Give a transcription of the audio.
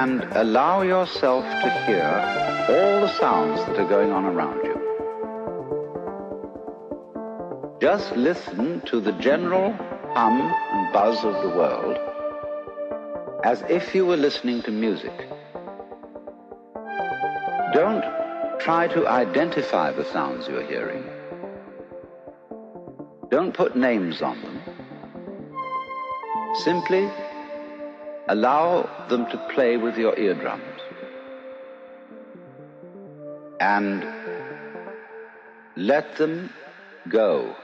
and allow yourself to hear all the sounds that are going on around you, just listen to the general hum and buzz of the world as if you were listening to music. Don't try to identify the sounds you're hearing. Don't put names on them. Simply allow them to play with your eardrums. And let them go.